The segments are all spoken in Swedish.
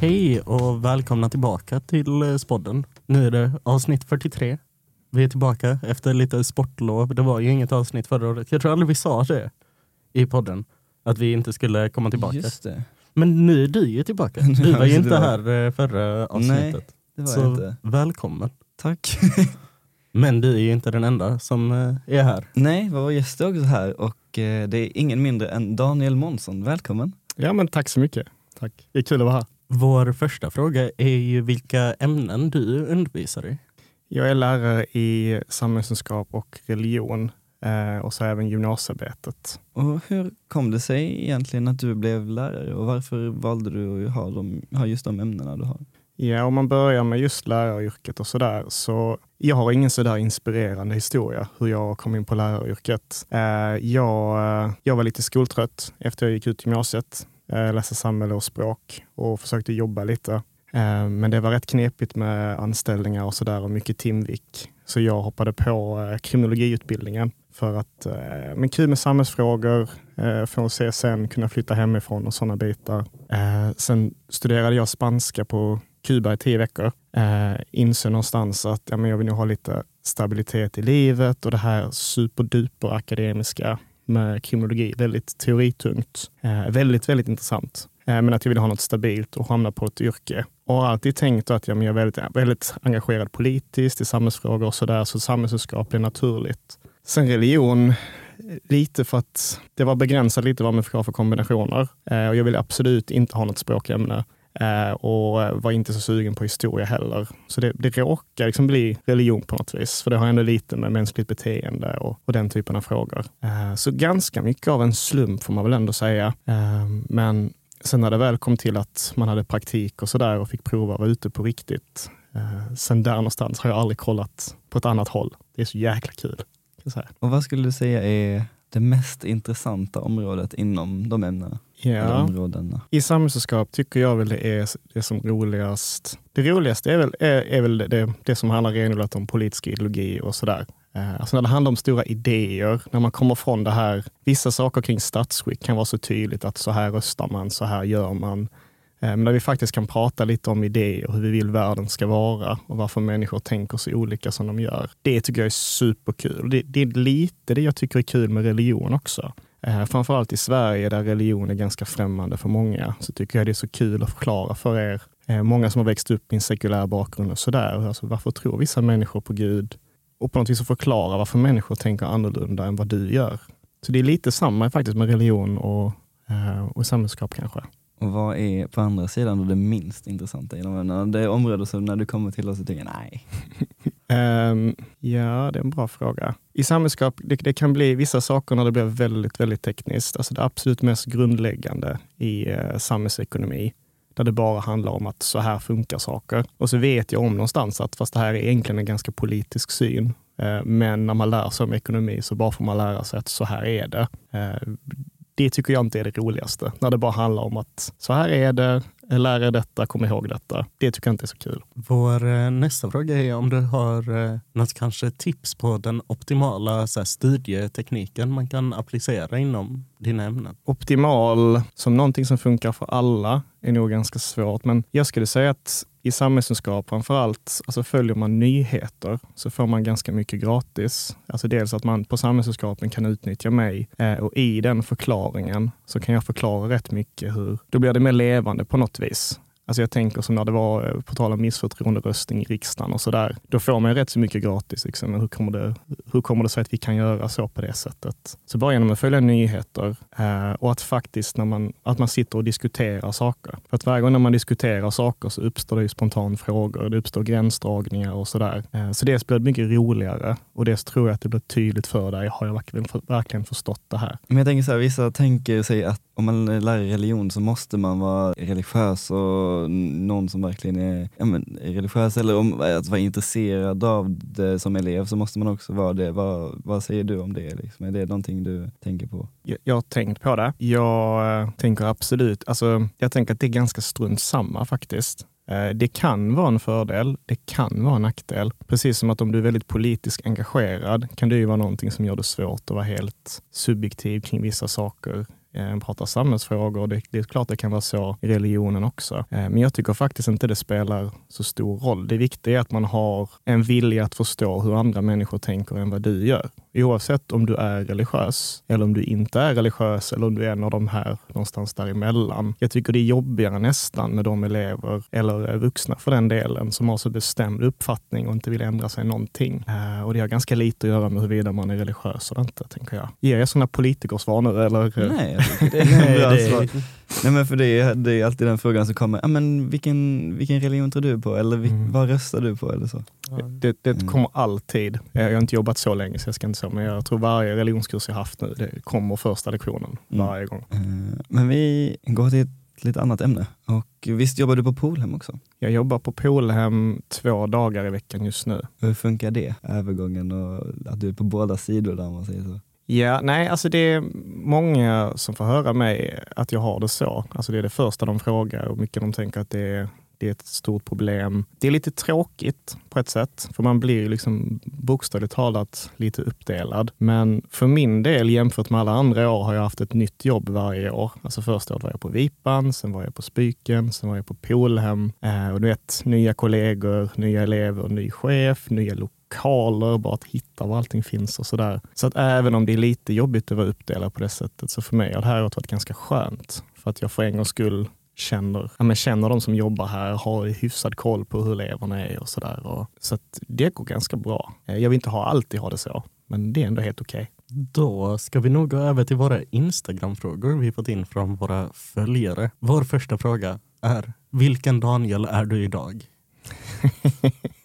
Hej och välkomna tillbaka till eh, Spodden. Nu är det avsnitt 43. Vi är tillbaka efter lite sportlov. Det var ju inget avsnitt förra året. Jag tror aldrig vi sa det i podden. Att vi inte skulle komma tillbaka. Just det. Men nu är du ju tillbaka. Du var ju inte här eh, förra Nej, avsnittet. det var Så jag inte. välkommen. Tack. Men du är ju inte den enda som eh, är här. Nej, vår gäst är också här och det är ingen mindre än Daniel Månsson. Välkommen. Ja, men tack så mycket. Tack. Det är kul att vara här. Vår första fråga är ju vilka ämnen du undervisar i. Jag är lärare i samhällskunskap och religion eh, och så även gymnasiearbetet. Och hur kom det sig egentligen att du blev lärare och varför valde du att ha, de, ha just de ämnena du har? Ja, om man börjar med just läraryrket och sådär, så jag har ingen sådär inspirerande historia hur jag kom in på läraryrket. Eh, jag, eh, jag var lite skoltrött efter jag gick ut gymnasiet, Eh, läsa läste samhälle och språk och försökte jobba lite. Eh, men det var rätt knepigt med anställningar och sådär och mycket timvik. Så jag hoppade på eh, kriminologiutbildningen för att, men kul med samhällsfrågor, få CSN, kunna flytta hemifrån och sådana bitar. Sen studerade jag spanska på Kuba i tio veckor. Inser insåg någonstans att ja, men jag vill nog ha lite stabilitet i livet och det här superduper akademiska med kriminologi, väldigt teoritungt. Eh, väldigt, väldigt intressant. Eh, men att jag ville ha något stabilt och hamna på ett yrke. Och har alltid tänkt att ja, men jag är väldigt, väldigt engagerad politiskt i samhällsfrågor och sådär, så samhällskunskap är naturligt. Sen religion, lite för att det var begränsat lite vad man fick ha för kombinationer. Eh, och jag ville absolut inte ha något språkämne. Eh, och var inte så sugen på historia heller. Så det, det råkar liksom bli religion på något vis. För det har ändå lite med mänskligt beteende och, och den typen av frågor. Eh, så ganska mycket av en slump får man väl ändå säga. Eh, men sen när det väl kom till att man hade praktik och sådär och fick prova att vara ute på riktigt. Sen där någonstans har jag aldrig kollat på ett annat håll. Det är så jäkla kul. Och vad skulle du säga är det mest intressanta området inom de ämnena? Ja. områdena? I samhällskunskap tycker jag väl det är det som roligast. Det roligaste är väl, är, är väl det, det som handlar renodlat om politisk ideologi och sådär. Eh, Alltså när det handlar om stora idéer, när man kommer från det här, vissa saker kring statsskick kan vara så tydligt att så här röstar man, så här gör man. Eh, men där vi faktiskt kan prata lite om idéer, hur vi vill världen ska vara och varför människor tänker så olika som de gör. Det tycker jag är superkul. Det, det är lite det jag tycker är kul med religion också. Eh, framförallt i Sverige där religion är ganska främmande för många så tycker jag det är så kul att förklara för er, eh, många som har växt upp i en sekulär bakgrund och sådär, alltså, varför tror vissa människor på Gud? Och på något vis att förklara varför människor tänker annorlunda än vad du gör. Så det är lite samma faktiskt med religion och, eh, och samhällskap kanske. Och vad är på andra sidan då det minst intressanta inom ämnena? Det är områden som när du kommer till oss och tänker nej. um, ja, det är en bra fråga. I samhällskunskap, det, det kan bli vissa saker när det blir väldigt, väldigt tekniskt. Alltså det absolut mest grundläggande i eh, samhällsekonomi, där det bara handlar om att så här funkar saker. Och så vet jag om någonstans att fast det här är egentligen en ganska politisk syn, eh, men när man lär sig om ekonomi så bara får man lära sig att så här är det. Eh, det tycker jag inte är det roligaste, när det bara handlar om att så här är det, lär er detta, kom ihåg detta. Det tycker jag inte är så kul. Vår eh, nästa fråga är om du har eh, något kanske tips på den optimala så här, studietekniken man kan applicera inom dina ämnen. optimal som någonting som funkar för alla är nog ganska svårt. Men jag skulle säga att i samhällskunskap framför allt, alltså följer man nyheter så får man ganska mycket gratis. Alltså dels att man på samhällskunskapen kan utnyttja mig eh, och i den förklaringen så kan jag förklara rätt mycket hur, då blir det mer levande på något vis. Alltså jag tänker som när det var, eh, på tal om missförtroenderöstning i riksdagen och sådär. Då får man ju rätt så mycket gratis. Liksom. Men hur, kommer det, hur kommer det sig att vi kan göra så på det sättet? Så bara genom att följa nyheter eh, och att faktiskt när man, att man sitter och diskuterar saker. För att varje gång när man diskuterar saker så uppstår det ju spontan frågor. Det uppstår gränsdragningar och sådär. Eh, så dels blir det mycket roligare och dels tror jag att det blir tydligt för dig. Har jag verkligen, verkligen förstått det här? Men jag tänker så här, vissa tänker sig att om man lär religion så måste man vara religiös och någon som verkligen är ja, men, är religiös eller om att vara intresserad av det som elev så måste man också vara det. Vad, vad säger du om det? Liksom? Är det någonting du tänker på? Jag, jag har tänkt på det. Jag eh, tänker absolut, alltså, jag tänker att det är ganska strunt samma faktiskt. Eh, det kan vara en fördel, det kan vara en nackdel. Precis som att om du är väldigt politiskt engagerad kan det ju vara någonting som gör det svårt att vara helt subjektiv kring vissa saker Eh, pratar samhällsfrågor. Det, det är klart det kan vara så i religionen också. Eh, men jag tycker faktiskt inte det spelar så stor roll. Det viktiga är att man har en vilja att förstå hur andra människor tänker än vad du gör. Oavsett om du är religiös eller om du inte är religiös eller om du är en av de här någonstans däremellan. Jag tycker det är jobbigare nästan med de elever, eller vuxna för den delen, som har så bestämd uppfattning och inte vill ändra sig någonting. Eh, och det har ganska lite att göra med huruvida man är religiös eller inte, tänker jag. Ger jag sådana politikersvar nu eller? Nej, jag tycker det är. Nej men för det är, det är alltid den frågan som kommer, ah, men vilken, vilken religion tror du på? Eller vil, Mm. vad röstar du på? Eller så. Det, det Mm. kommer alltid. Jag har inte jobbat så länge så jag ska inte säga, men jag tror varje religionskurs jag haft nu, det kommer första lektionen Mm. varje gång. Eh, Men vi går till ett lite annat ämne. Och visst jobbar du på Polhem också? Jag jobbar på Polhem två dagar i veckan just nu. Hur funkar det? Övergången och att du är på båda sidor där man säger så. Ja, nej, alltså det är många som får höra mig att jag har det så. Alltså det är det första de frågar och mycket de tänker att det är, det är ett stort problem. Det är lite tråkigt på ett sätt, för man blir liksom bokstavligt talat lite uppdelad. Men för min del, jämfört med alla andra år, har jag haft ett nytt jobb varje år. Alltså första året var jag på Vipan, sen var jag på Spyken, sen var jag på Polhem. Eh, och du vet, nya kollegor, nya elever, ny chef, nya lokaler, bara att hitta var allting finns och sådär. Så att även om det är lite jobbigt att vara uppdelad på det sättet, så för mig har det här året varit ganska skönt. För att jag för en gångs skull känner, ja, men känner de som jobbar här, har hyfsad koll på hur eleverna är och sådär. Så att det går ganska bra. Eh, Jag vill inte ha, alltid ha det så, men det är ändå helt okej. Då ska vi nog gå över till våra Instagram-frågor vi fått in från våra följare. Vår första fråga är, vilken Daniel är du idag?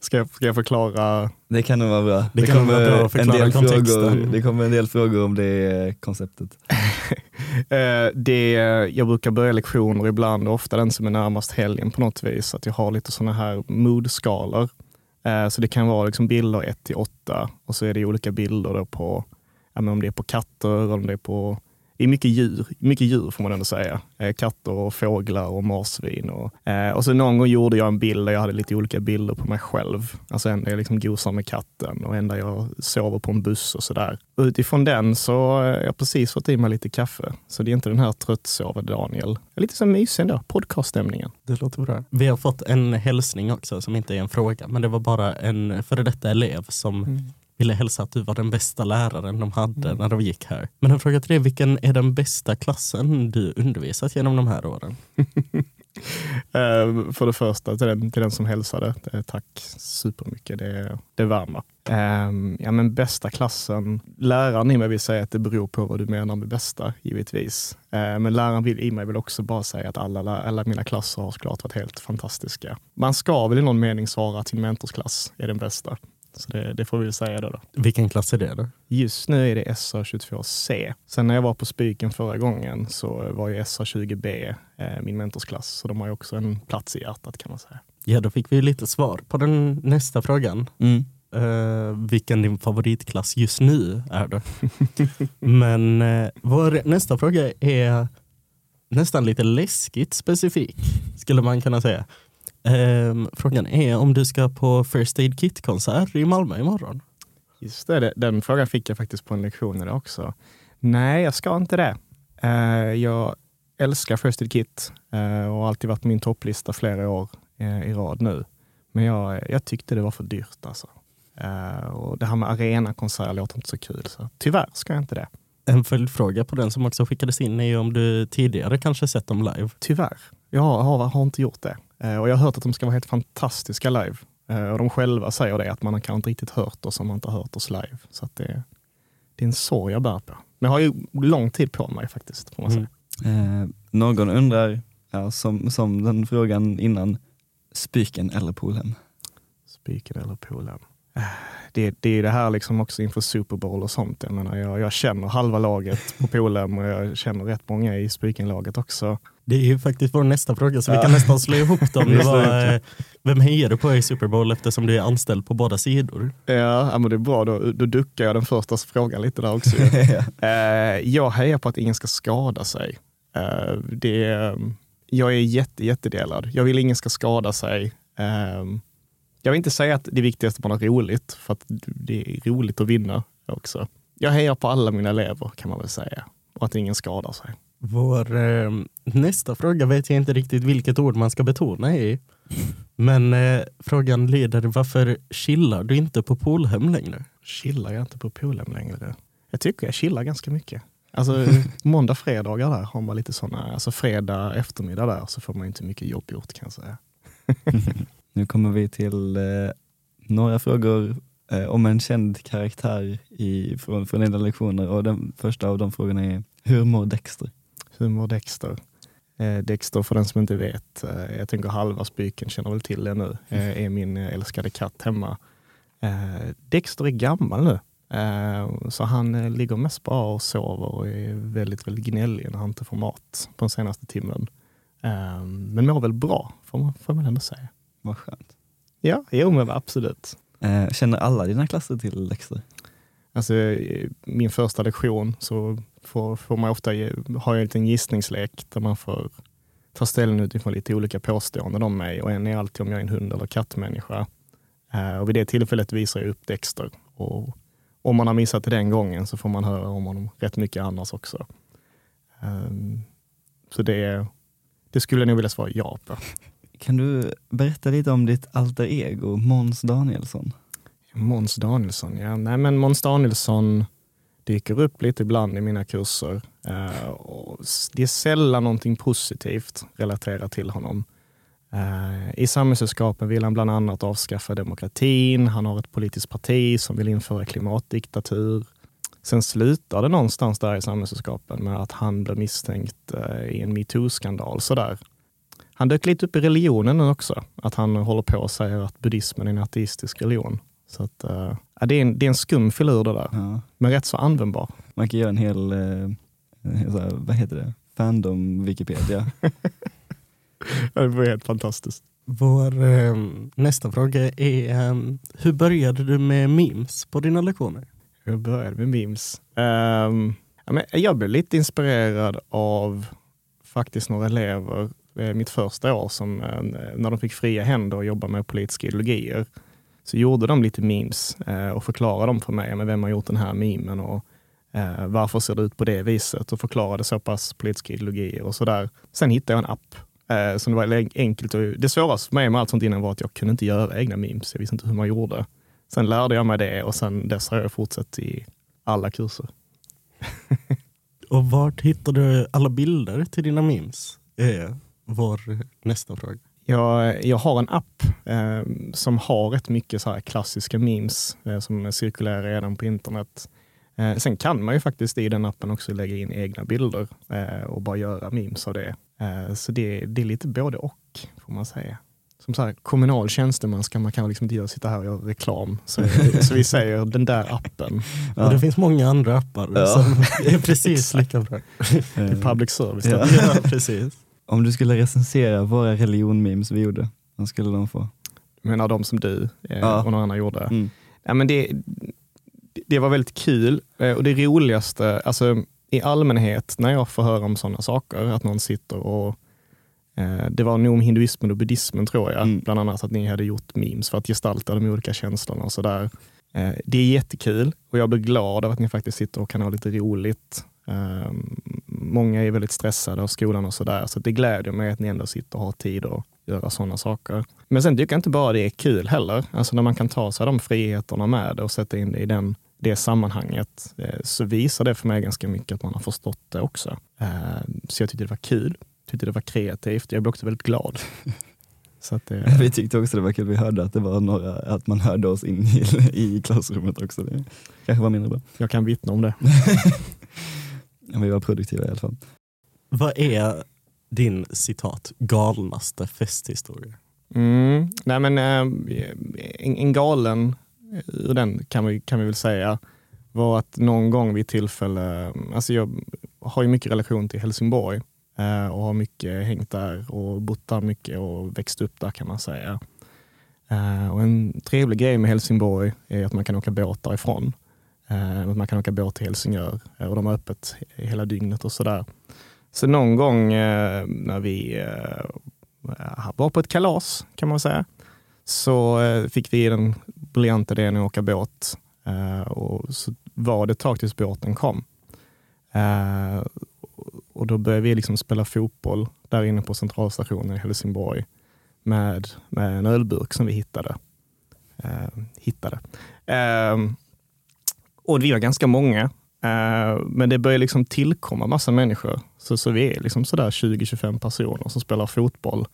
Ska jag, ska jag förklara? Det kan nog vara bra. Det vara bra att en del kontexten. frågor, det kommer en del frågor om det konceptet. Eh, det, jag brukar börja lektioner ibland, ofta den som är närmast helgen på något vis, att jag har lite sådana här mood-skalor. Eh, så det kan vara liksom bilder 1 till 8 och så är det olika bilder på, om det är på katter, om det är på det är mycket djur, mycket djur får man ändå säga. Eh, katter och fåglar och marsvin. Och, eh, och så någon gång gjorde jag en bild där jag hade lite olika bilder på mig själv. Alltså en där jag liksom gosar med katten och en där jag sover på en buss och sådär. Utifrån den så har jag precis fått i mig lite kaffe. Så det är inte den här tröttsovande Daniel. Lite så mysig ändå, podcaststämningen. Det låter bra. Vi har fått en hälsning också som inte är en fråga, men det var bara en före detta elev som ville hälsa att du var den bästa läraren de hade när de gick här. Men en fråga till dig, vilken är den bästa klassen du undervisat genom de här åren? Eh, för det första, till den, till den som hälsade, eh, tack supermycket. Det, det värmer. Eh, ja, men bästa klassen, läraren i mig vill säga att det beror på vad du menar med bästa, givetvis. Eh, men läraren vill, i mig vill också bara säga att alla, alla mina klasser har såklart varit helt fantastiska. Man ska väl i någon mening svara att sin mentorsklass är den bästa. Så det, det får vi väl säga då. då. Vilken klass är det då? Just nu är det SA22C. Sen när jag var på Spiken förra gången så var ju SA20B eh, min mentorsklass. Så de har ju också en plats i hjärtat kan man säga. Ja, då fick vi lite svar på den nästa frågan. Mm. Eh, vilken din favoritklass just nu är då. Men eh, vår nästa fråga är nästan lite läskigt specifik, skulle man kunna säga. Eh, frågan är om du ska på First Aid Kit-konsert i Malmö imorgon. Just det, den frågan fick jag faktiskt på en lektion idag också. Nej, jag ska inte det. Eh, jag älskar First Aid Kit eh, och har alltid varit min topplista flera år eh, i rad nu. Men jag, jag tyckte det var för dyrt alltså. Eh, och det här med arenakonserter låter inte så kul. Så tyvärr ska jag inte det. En följdfråga på den som också skickades in är om du tidigare kanske sett dem live. Tyvärr. Jag har, har, inte gjort det. Eh, och jag har hört att de ska vara helt fantastiska live. Eh, och de själva säger det, att man kan inte riktigt hört oss om man inte har hört oss live. Så det, det är en sorg jag bär på. Men jag har ju lång tid på mig faktiskt. Får man säga. Mm. Eh, någon undrar, ja, som, som den frågan innan, Spyken eller Polhem? Spiken eller Polhem. Eh, Det, det är det här liksom också inför Super Bowl och sånt. Jag, menar, jag, jag känner halva laget på Polhem och jag känner rätt många i Spiken-laget också. Det är ju faktiskt vår nästa fråga så vi Ja. kan nästan slå ihop dem. Det var, vem hejar du på i Super Bowl eftersom du är anställd på båda sidor? Ja, men det är bra. Då, då duckar jag den första frågan lite där också. Ja. Eh, jag hejar på att ingen ska skada sig. Eh, det, är- jag är jätte, jättedelad. Jag vill ingen ska skada sig. Eh, jag vill inte säga att det viktigaste är att man har roligt, för att det är roligt att vinna också. Jag hejar på alla mina elever kan man väl säga. Och att ingen skadar sig. Vår eh, nästa fråga vet jag inte riktigt vilket ord man ska betona i. Men eh, frågan lyder varför chillar du inte på poolhem längre? Chillar jag inte på Polhem längre? Jag tycker jag chillar ganska mycket. Alltså måndag, fredagar där har man lite sådana, alltså fredag eftermiddag där så får man inte mycket jobb gjort kan jag säga. Nu kommer vi till eh, några frågor eh, om en känd karaktär i, från, från dina lektioner och den första av de frågorna är Hur mår Dexter? Hur mår Dexter? Eh, Dexter, för den som inte vet, eh, jag tänker halva spyken känner väl till det nu, eh, är min älskade katt hemma. Dexter är gammal nu, så han ligger mest bara och sover och är väldigt, väldigt gnällig när han inte får mat på den senaste timmen. Men mår väl bra, får man, får man ändå säga. Vad skönt. Ja, jo men absolut. Känner alla dina klasser till Dexter? Alltså, min första lektion så får, får man ofta ge, ha en liten gissningslek där man får ta ställning utifrån lite olika påståenden om mig och en är alltid om jag är en hund eller kattmänniska. Eh, och vid det tillfället visar jag upp Dexter. Och om man har missat det den gången så får man höra om honom rätt mycket annars också. Ehm, så det, det skulle jag nog vilja svara ja på. Kan du berätta lite om ditt alter ego Måns Danielsson? Måns Danielsson, ja. Nej, men Måns Danielsson dyker upp lite ibland i mina kurser. Eh, och det är sällan någonting positivt relaterat till honom. Eh, I samhällskunskapen vill han bland annat avskaffa demokratin. Han har ett politiskt parti som vill införa klimatdiktatur. Sen slutar det någonstans där i samhällskunskapen med att han blir misstänkt eh, i en metoo-skandal. Sådär. Han dök lite upp i religionen nu också. Att han håller på och säger att buddhismen är en ateistisk religion. Så att, ja, det, är en, det är en skum filur det där, Ja. men rätt så användbar. Man kan göra en hel, eh, så här, vad heter det, fandom Wikipedia. Det var helt fantastiskt. Vår eh, nästa fråga är eh, hur började du med memes på dina lektioner? Jag började med memes. Ja, men jag blev lite inspirerad av faktiskt några elever eh, mitt första år som eh, när de fick fria händer och jobba med politiska ideologier så gjorde de lite memes eh, och förklarade dem för mig. Men vem har gjort den här memen och eh, varför ser det ut på det viset? Och förklarade så pass politiska ideologier och sådär. Sen hittade jag en app eh, som det var enkelt. Och, det svåraste för mig med allt sånt innan var att jag kunde inte göra egna memes. Jag visste inte hur man gjorde. Sen lärde jag mig det och sen dess har jag fortsatt i alla kurser. Och vart hittar du alla bilder till dina memes? Eh, vår nästa fråga. Jag, jag har en app eh, som har rätt mycket så här klassiska memes eh, som cirkulerar redan på internet. Eh, sen kan man ju faktiskt i den appen också lägga in egna bilder eh, och bara göra memes av det. Eh, så det, det är lite både och får man säga. Som så här, kommunal tjänsteman ska man kan liksom inte göra, sitta här och göra reklam. Så, så vi säger den där appen. Och det finns många andra appar Ja. som är precis lika bra. Eh, Public service. Ja. Ja, precis. Om du skulle recensera våra religionmemes vi gjorde, vad skulle de få? Men av de som du eh, Ja. och några andra gjorde. Mm. Ja, men det, det var väldigt kul eh, och det roligaste, alltså i allmänhet när jag får höra om sådana saker, att någon sitter och eh, det var nog om hinduismen och buddhismen tror jag, Mm. bland annat att ni hade gjort memes för att gestalta de olika känslorna och sådär. Eh, det är jättekul och jag blir glad av att ni faktiskt sitter och kan ha lite roligt. Eh, många är väldigt stressade av skolan och sådär, så det gläder mig att ni ändå sitter och har tid att göra sådana saker. Men sen tycker jag inte bara det är kul heller. Alltså när man kan ta sig de friheterna med och sätta in det i den, det sammanhanget eh, så visar det för mig ganska mycket att man har förstått det också. Eh, Så jag tyckte det var kul, tyckte det var kreativt. Jag blev också väldigt glad. Så det, Vi tyckte också det var kul, vi hörde att det var några, att man hörde oss in i, i klassrummet också. Det kanske var mindre bra. jag kan vittna om det. Vi var produktiva i alla fall. Vad är din citat galnaste festhistoria? Mm. Nej, men, eh, en, en galen ur den kan vi, kan vi väl säga var att någon gång vid tillfälle, alltså jag har ju mycket relation till Helsingborg eh, och har mycket hängt där och bott där mycket och växt upp där kan man säga. Eh, och en trevlig grej med Helsingborg är att man kan åka båt därifrån. Eh, man kan åka båt till Helsingör eh, och de har öppet hela dygnet och sådär. Så någon gång eh, när vi eh, var på ett kalas kan man säga, så eh, fick vi den briljanta idén att åka båt. Eh, och så var det ett tag tills båten kom. Eh, och då började vi liksom spela fotboll där inne på centralstationen i Helsingborg med, med en ölburk som vi hittade. Eh, hittade. Ehm, och vi var ganska många, eh, men det började liksom tillkomma massa människor. Så, så vi är liksom sådär 20-25 personer som spelar fotboll.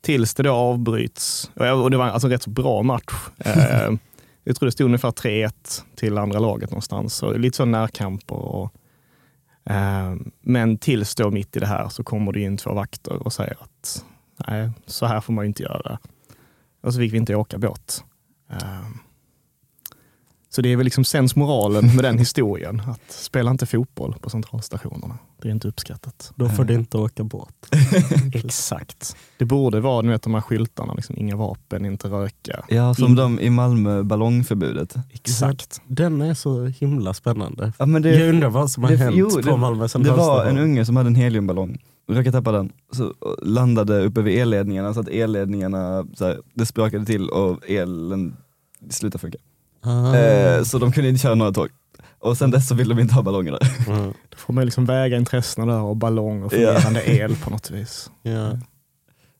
Tills det då avbryts. Och det var alltså en rätt så bra match. Eh, jag tror det stod ungefär 3-1 till andra laget någonstans. Så lite så närkamper. Och, eh, men tills då mitt i det här så kommer det in två vakter och säger att nej, så här får man ju inte göra. Och så fick vi inte åka båt. Så det är väl liksom sensmoralen med den historien. Att spela inte fotboll på centralstationerna. Det är inte uppskattat. Då får du inte åka båt. Exakt. Det borde vara ni vet, de här skyltarna, liksom, inga vapen, inte röka. Ja, som In- de i Malmö, ballongförbudet. Exakt. Den är så himla spännande. Ja, men det, jag undrar vad som har det- hänt jo, på det- Malmö det var en unge som hade en heliumballong, råkade tappa den, så landade uppe vid elledningarna så att elledningarna, så här, det sprakade till och elen slutade funka. Ah. Eh, så de kunde inte köra några tåg. Och sen dess så ville de inte ha ballonger där. Mm. Då får man liksom väga intressena där och ballong och fungerande el på något vis. Ja.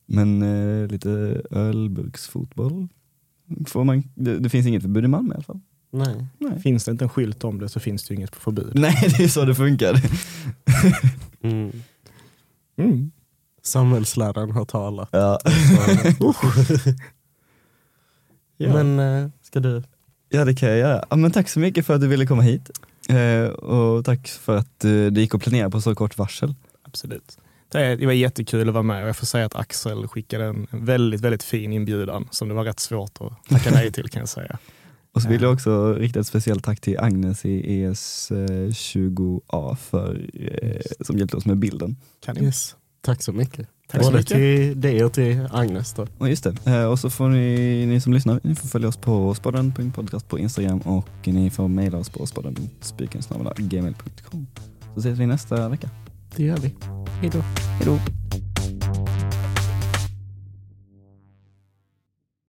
Men eh, lite ölburksfotboll, får man, det, det finns inget förbud i Malmö i alla fall. Nej. Nej, Finns det inte en skylt om det så finns det ju inget förbud. Nej det är så det funkar. Mm. Mm. Samhällsläraren har talat. Ja. Ja. Men, Men eh, ska du? Ja det kan jag göra. Ja, men tack så mycket för att du ville komma hit. Eh, och tack för att eh, det gick att planera på så kort varsel. absolut. Det var jättekul att vara med och jag får säga att Axel skickade en väldigt, väldigt fin inbjudan som det var rätt svårt att tacka nej till kan jag säga. Och så vill jag också rikta ett speciellt tack till Agnes i ES eh, 20A för, eh, som hjälpte oss med bilden. Kan ni? Yes. Tack så mycket. Tack så Både mycket. till dig och till Agnes. Då. Och just det, eh, och så får ni, ni som lyssnar, ni får följa oss på spodden.podcast på Instagram och ni får mejla oss på spodden.spikensnabel.gmail.com. Så ses vi nästa vecka. Det gör vi. Hej då. Hej då!